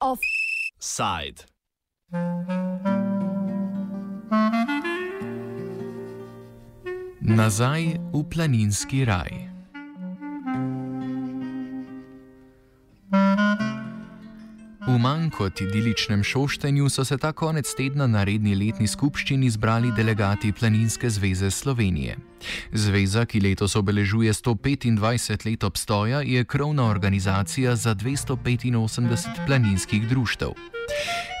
Offside. Nazaj v planinski raj. Kot idiličnem šoštenju so se ta konec tedna na redni letni skupščini zbrali delegati Planinske zveze Slovenije. Zveza, ki letos obeležuje 125 let obstoja, je krovna organizacija za 285 planinskih društev.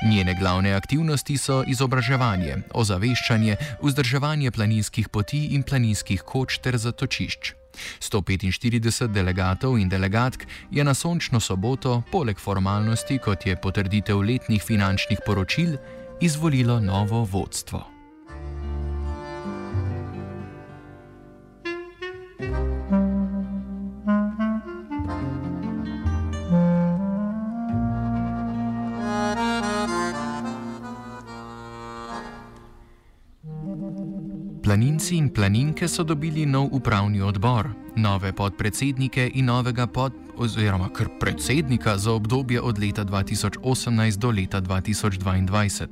Njene glavne aktivnosti so izobraževanje, ozaveščanje, vzdrževanje planinskih poti in planinskih koč ter zatočišč. 145 delegatov in delegatk je na sončno soboto, poleg formalnosti, kot je potrditev letnih finančnih poročil, izvolilo novo vodstvo. Planinke so dobili nov upravni odbor, nove podpredsednike in novega pod, oziroma kar predsednika za obdobje od leta 2018 do leta 2022.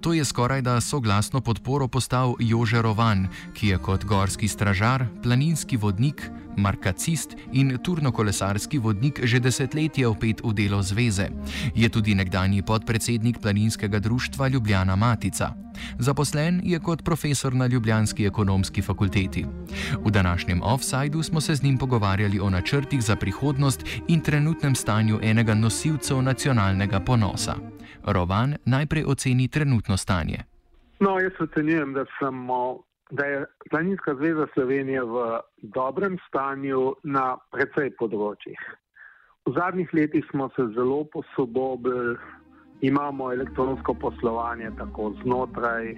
To je skoraj da soglasno podporo postal Jože Rovan, ki je kot gorski stražar, planinski vodnik, markacist in turnokolesarski vodnik že desetletje opet v delo zveze. Je tudi nekdani podpredsednik planinskega društva Ljubljana Matica. Zaposlen je kot profesor na Ljubljanski ekonomski fakulteti. V današnjem offsajdu smo se z njim pogovarjali o načrtih za prihodnost in trenutnem stanju enega nosilcev nacionalnega ponosa. Rovan najprej oceni trenutno stanje. No, jaz ocenjujem, da, sem, da je Planinska zveza Slovenije v dobrem stanju na precej področjih. V zadnjih letih smo se zelo posodobili, imamo elektronsko poslovanje tako znotraj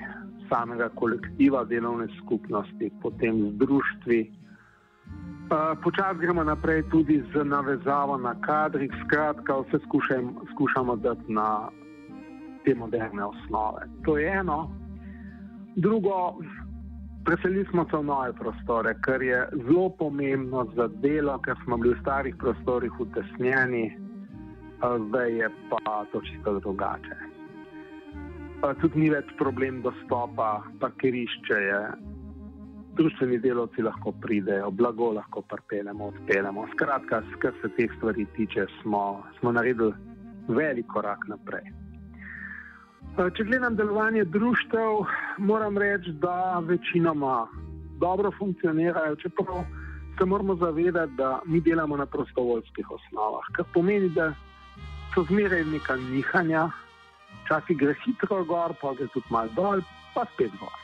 samega kolektiva delovne skupnosti, potem z društvi. Počasi gremo naprej tudi z navezavo na kadrih, skratka, vse skušam, skušamo dati na te moderne osnove. To je eno. Drugo, preselili smo se v nove prostore, kar je zelo pomembno za delo, ker smo bili v starih prostorih utesnjeni, zdaj je pa to čisto drugače. Tudi ni več problem dostopa, parkirišče je družbeni delavci lahko pridejo, blago lahko prpeljemo, odpeljemo. Skratka, kar se teh stvari tiče, smo, smo naredili velik korak naprej. Če gledam delovanje društev, moram reči, da večinoma dobro funkcionirajo, čeprav se moramo zavedati, da mi delamo na prostovoljskih osnovah, kar pomeni, da so zmeraj neka nihanja, včasih gre hitro gor, pa gre tudi malo dol, pa spet gor.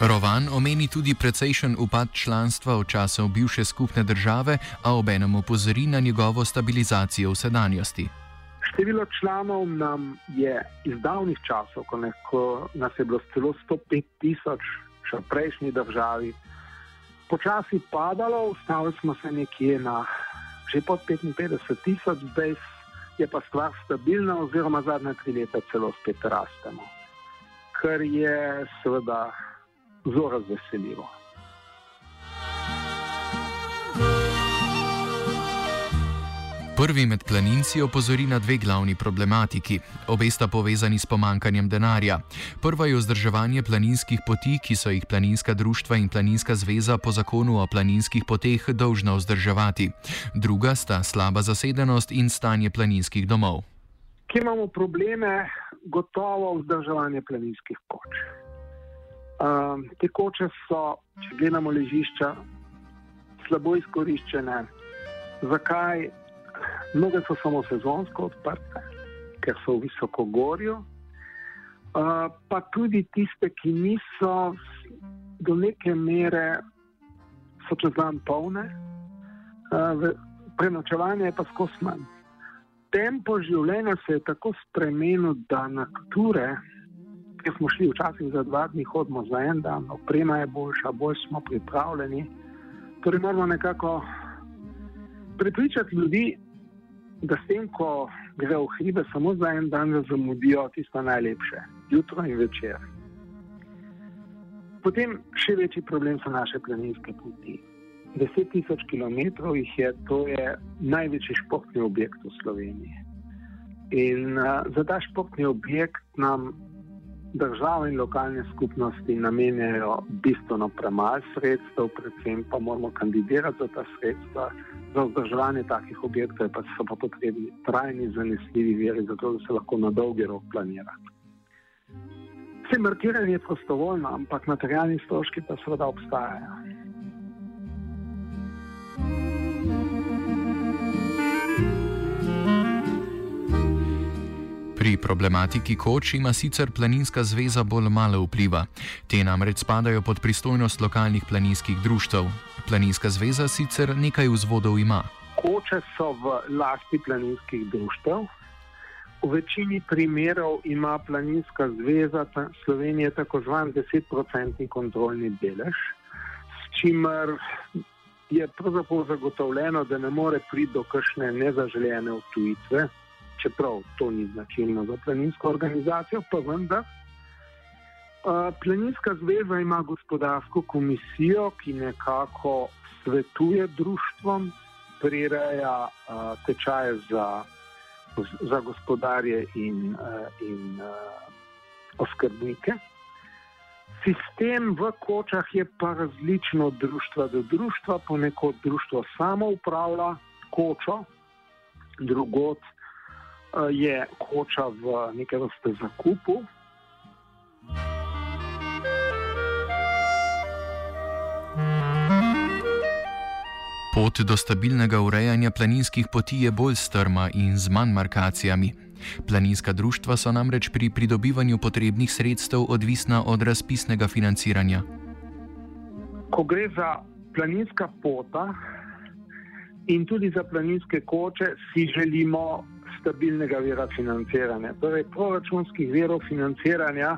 Rovan omeni tudi precejšen upad članstva v času bivše skupne države, a obenem opozori na njegovo stabilizacijo v sedanjosti. Število članov nam je iz davnih časov, ko, ne, ko nas je bilo celo 105 tisoč, še v prejšnji državi, počasi padalo, ustavili smo se nekje na že pod 55 tisoč, zdaj je pa stvar stabilna, oziroma zadnje tri leta celo spet rastemo. Kar je seveda zelo razveseljivo. Prvi med planinci opozori na dve glavni problematiki. Obe sta povezani s pomankanjem denarja. Prva je vzdrževanje planinskih poti, ki so jih planinska društva in planinska zveza po zakonu o planinskih poteh dolžna vzdrževati. Druga sta slaba zasedenost in stanje planinskih domov. Kje imamo probleme? Gotovo vzdrževanje planinskih koč. Um, te koče so, če gledamo ležišča, slabo izkoriščene. Zakaj? Mnoge so samo sezonsko odprte, ker so v visoko gorju, uh, pa tudi tiste, ki niso do neke mere, so čez dan polne, uh, prenočevanje je pa skozi manj. Tempo življenja se je tako spremenil, da na ture, ki smo šli včasih za dva dni, hodimo za en dan, oprema je boljša, bolj smo pripravljeni. Torej moramo nekako prepričati ljudi, da s tem, ko gre v hribe, samo za en dan zamudijo tisto najlepše, jutro in večer. Potem še večji problem so naše planinske poti. 10 tisoč km jih je, to je največji športni objekt v Sloveniji. In uh, za ta športni objekt nam države in lokalne skupnosti namenjajo bistveno premalo sredstev, predvsem pa moramo kandidirati za ta sredstva. Za vzdrževanje takih objektov pa so pa potrebni trajni, zanesljivi veri, zato da se lahko na dolgi rok planira. Vse markiranje je prostovoljno, ampak materialni stroški pa seveda obstajajo. Pri problematiki koč ima sicer planinska zveza bolj malo vpliva. Te namreč spadajo pod pristojnost lokalnih planinskih društv. Planinska zveza sicer nekaj vzvodov ima. Koče so v lasti planinskih društv. V večini primerov ima planinska zveza Slovenije tako zvan 10-procentni kontrolni delež, s čimer je pravzaprav zagotovljeno, da ne more priti do kakšne nezaželjene odtujitve čeprav to ni značilno za planinsko organizacijo, pa vendar. Planinska zveza ima gospodarsko komisijo, ki nekako svetuje društvom, prireja tečaje za, za gospodarje in, in oskrbnike. Sistem v kočah je pa različen od društva do društva, ponekod društvo samo upravlja kočo, drugot je koča v neke vrste zakupu. Pot do stabilnega urejanja planinskih poti je bolj strma in z manj markacijami. Planinska društva so namreč pri pridobivanju potrebnih sredstev odvisna od razpisnega financiranja. Ko gre za planinska pota in tudi za planinske koče, si želimo stabilnega vira financiranja, torej proračunskih virov financiranja,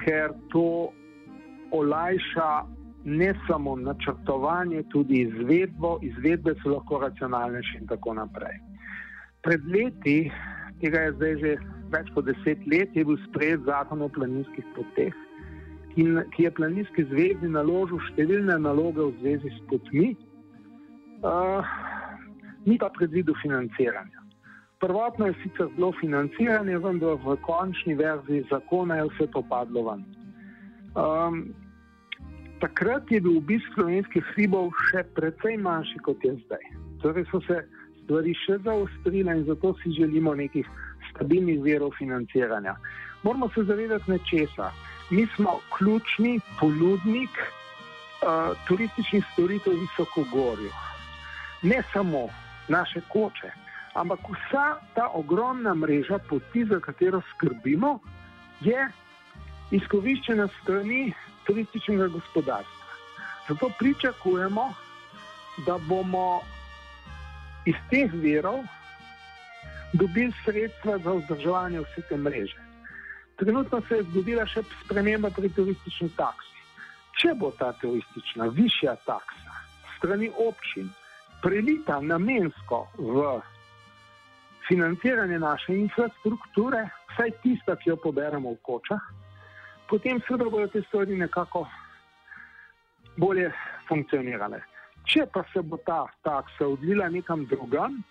ker to olajša ne samo načrtovanje, tudi izvedbo, izvedbe so lahko racionalnejše in tako naprej. Pred leti, tega je zdaj že več kot deset let, je bil sprejet zakon o planinskih poteh, ki je planinski zvezi naložil številne naloge v zvezi s potmi, uh, ni pa predvidel financiranja. Prvotno je sicer bilo financiranje, vendar v končni verziji zakona je vse to padlo ven. Um, takrat je bil obisk slovenskih hribov še precej manjši kot je zdaj. Torej so se stvari še zaostrile in zato si želimo nekih stabilnih verov financiranja. Moramo se zavedati nečesa. Mi smo ključni ponudnik uh, turističnih storitev v Visokogorju. Ne samo naše koče ampak vsa ta ogromna mreža poti, za katero skrbimo, je izkoriščena strani turističnega gospodarstva. Zato pričakujemo, da bomo iz teh verov dobili sredstva za vzdrževanje vse te mreže. Trenutno se je zgodila še sprememba pri turistični taksi. Če bo ta turistična višja taksa strani občin prelita namensko v financiranje naše infrastrukture, vsaj tista, ki jo poberemo v kočah, potem seveda bodo te stvari nekako bolje funkcionirale. Če pa se bo ta taksa odlila nekam drugam,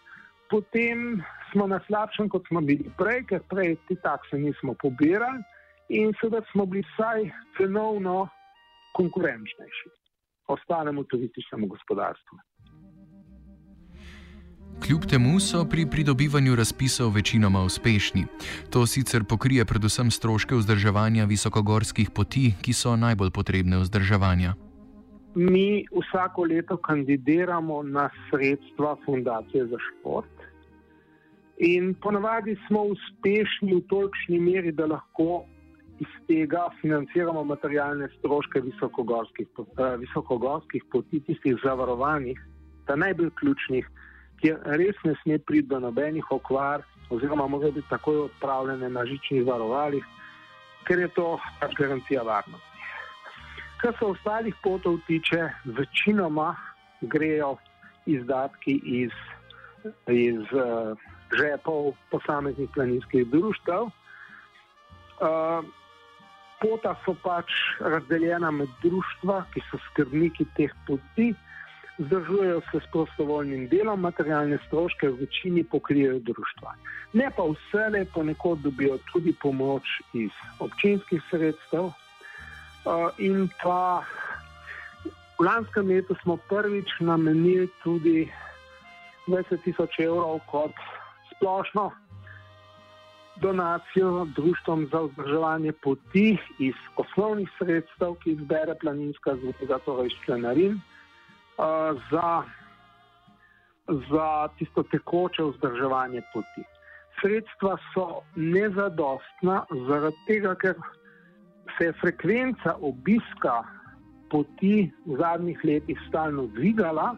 potem smo na slabšem, kot smo bili prej, ker prej te takse nismo pobirali in seveda smo bili vsaj cenovno konkurenčnejši ostalemu turističnemu gospodarstvu. Kljub temu so pri pridobivanju razpisov večinoma uspešni. To sicer pokrije predvsem stroške vzdrževanja visokogorskih poti, ki so najbolj potrebne vzdrževanja. Mi vsako leto kandidiramo na sredstva Fundacije za šport. In ponavadi smo uspešni v tolikšni meri, da lahko iz tega financiramo materialne stroške visokogorskih, eh, visokogorskih poti, tistih zavarovanih, ta najbolj ključnih kjer res ne sme priti do nobenih okvar, oziroma morajo biti takoj odpravljene na žičnih varovalih, ker je to pač garancija varnosti. Kar se ostalih potov tiče, večinoma grejo izdatki iz iz uh, žepov posameznih planinskih društv. Uh, pota so pač razdeljena med društva, ki so skrbniki teh poti, zdržujejo se s prostovoljnim delom, materialne stroške v večini pokrijejo društva. Ne pa vse, le ponekod dobijo tudi pomoč iz občinskih sredstev. Uh, in pa v lanskem letu smo prvič namenili tudi 20 tisoč evrov kot splošno donacijo društvom za vzdrževanje poti iz osnovnih sredstev, ki jih zbere planinska zveza, torej iz členarin, uh, za, za tisto tekoče vzdrževanje poti. Sredstva so nezadostna, zaradi tega, ker se je frekvenca obiska poti v zadnjih letih stalno dvigala.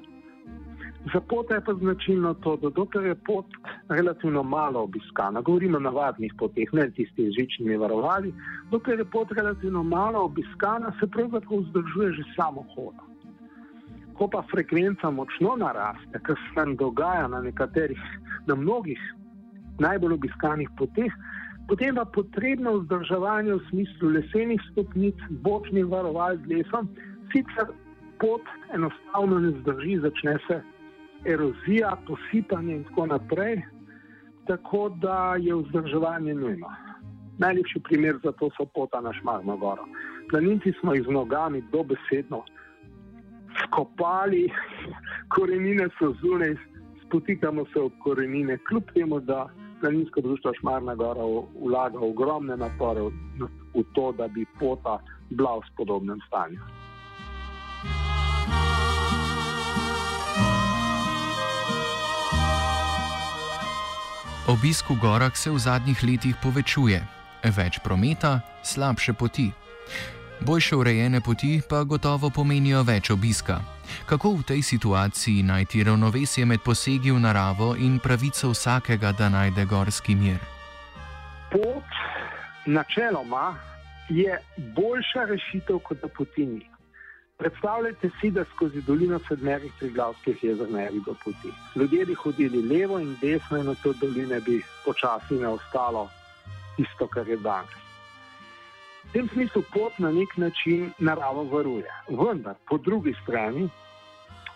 Za pot je pa značilno to, da dokler je pot relativno malo obiskana, govorimo o navadnih poteh, ne tistih z žičnimi varovali, dokler je pot relativno malo obiskana, se pravzaprav vzdržuje že samo hodo. Ko pa frekvenca močno naraste, kar se nam dogaja na nekaterih, na mnogih najbolj obiskanih poteh, potem pa potrebno vzdrževanje v smislu lesenih stopnic, bočnih varoval z lesom, sicer pot enostavno ne zdrži, začne se erozija, posipanje in tako naprej, tako da je vzdrževanje nujno. Najlepši primer za to so pota na Šmarno goro. Planinci smo jih z nogami dobesedno skopali, korenine so zunaj, spotikamo se ob korenine, kljub temu, da planinsko društvo Šmarna gora vlaga ogromne napore v to, da bi pota bila v spodobnem stanju. Obisk v gorah se v zadnjih letih povečuje, več prometa, slabše poti. Boljše urejene poti pa gotovo pomenijo več obiska. Kako v tej situaciji najti ravnovesje med posegi v naravo in pravico vsakega, da najde gorski mir? Pot, načeloma, je boljša rešitev kot da poti ni. Predstavljajte si, da skozi dolino sedmerih triglavskih jezer ne bi bilo poti. Ljudje bi hodili levo in desno in na to doline bi počasi ne ostalo tisto, kar je danes. V tem smislu pot na nek način naravo varuje. Vendar po drugi strani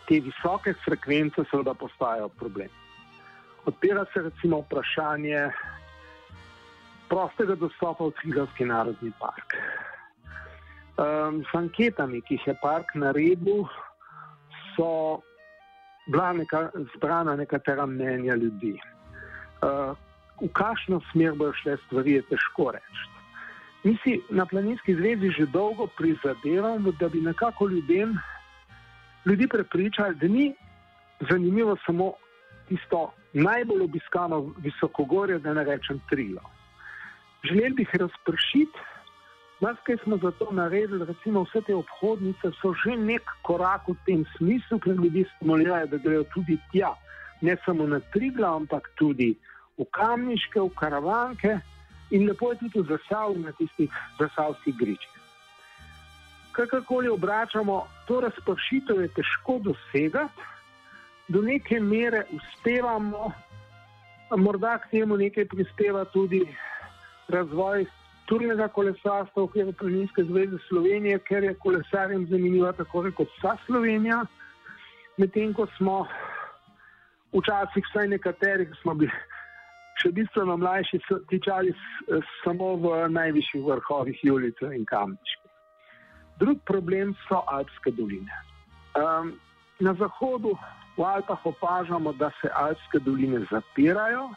te visoke frekvence seveda postajajo problem. Odpira se recimo vprašanje prostega dostopa v Triglavski narodni park. Um, s anketami, ki jih je park naredil, so bila neka, zbrana nekatera mnenja ljudi. Uh, v kakšno smer bodo šle stvari, je težko reči. Mi si na Planinski zvezi že dolgo prizadevamo, da bi nekako ljudem, ljudi prepričali, da ni zanimivo samo tisto najbolj obiskano visokogorje, da ne rečem trilo. Želeli bi jih razpršiti Marsikaj smo zato naredili, recimo vse te obhodnice so že nek korak v tem smislu, ker ljudi stimulirajo, da grejo tudi tja, ne samo na Trigla, ampak tudi v Kamniške, v Karavanke in lepo je tudi Zasavu na tistih zasavskih gričih. Kakorkoli obračamo, to razpršitev je težko dosegati, do neke mere uspevamo, morda k temu nekaj prispeva tudi razvoj turnega kolesarstva v okviru Planinske zveze Slovenije, ker je kolesarjem zanimiva tako kot vsa Slovenija. Medtem ko smo včasih, vsaj nekateri, ki smo bili še bistveno mlajši, tičali samo v najvišjih vrhovih Julice in Kamničke. Drug problem so Alpske doline. Um, na zahodu v Alpah opažamo, da se Alpske doline zapirajo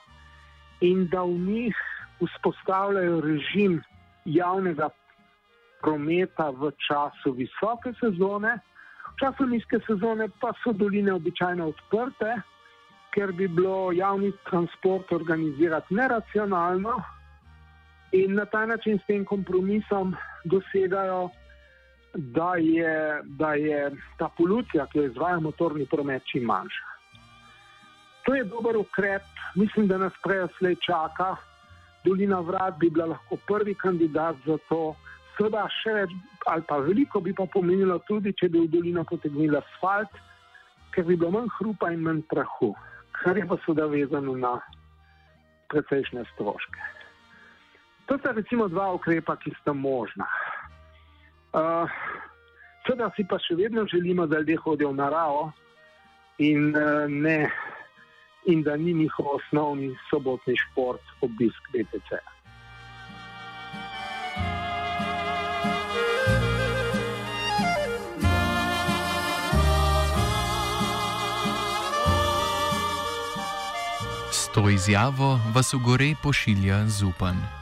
in da v njih vzpostavljajo režim javnega prometa v času visoke sezone, v času nizke sezone pa so doline običajno odprte, ker bi bilo javni transport organizirati neracionalno in na ta način s tem kompromisom dosegajo, da je, da je ta polucija, ki jo izvaja motorni promet, čim manjša. To je dober ukrep, mislim, da nas prej slej čaka. Dolina Vrat bi bila lahko prvi kandidat za to. Seveda, še več, ali pa veliko bi pa pomenilo tudi, če bi v dolino potegnili asfalt, ker bi bilo manj hrupa in manj prahu. Kar je pa seveda vezano na precejšnje stroške. To sta recimo dva ukrepa, ki sta možna. Uh, Seveda si pa še vedno želimo, da ljudje hodijo v naravo in, uh, ne, in da ni njihov osnovni sobotni šport obisk BTC. To izjavo vas v gore pošilja Zupan.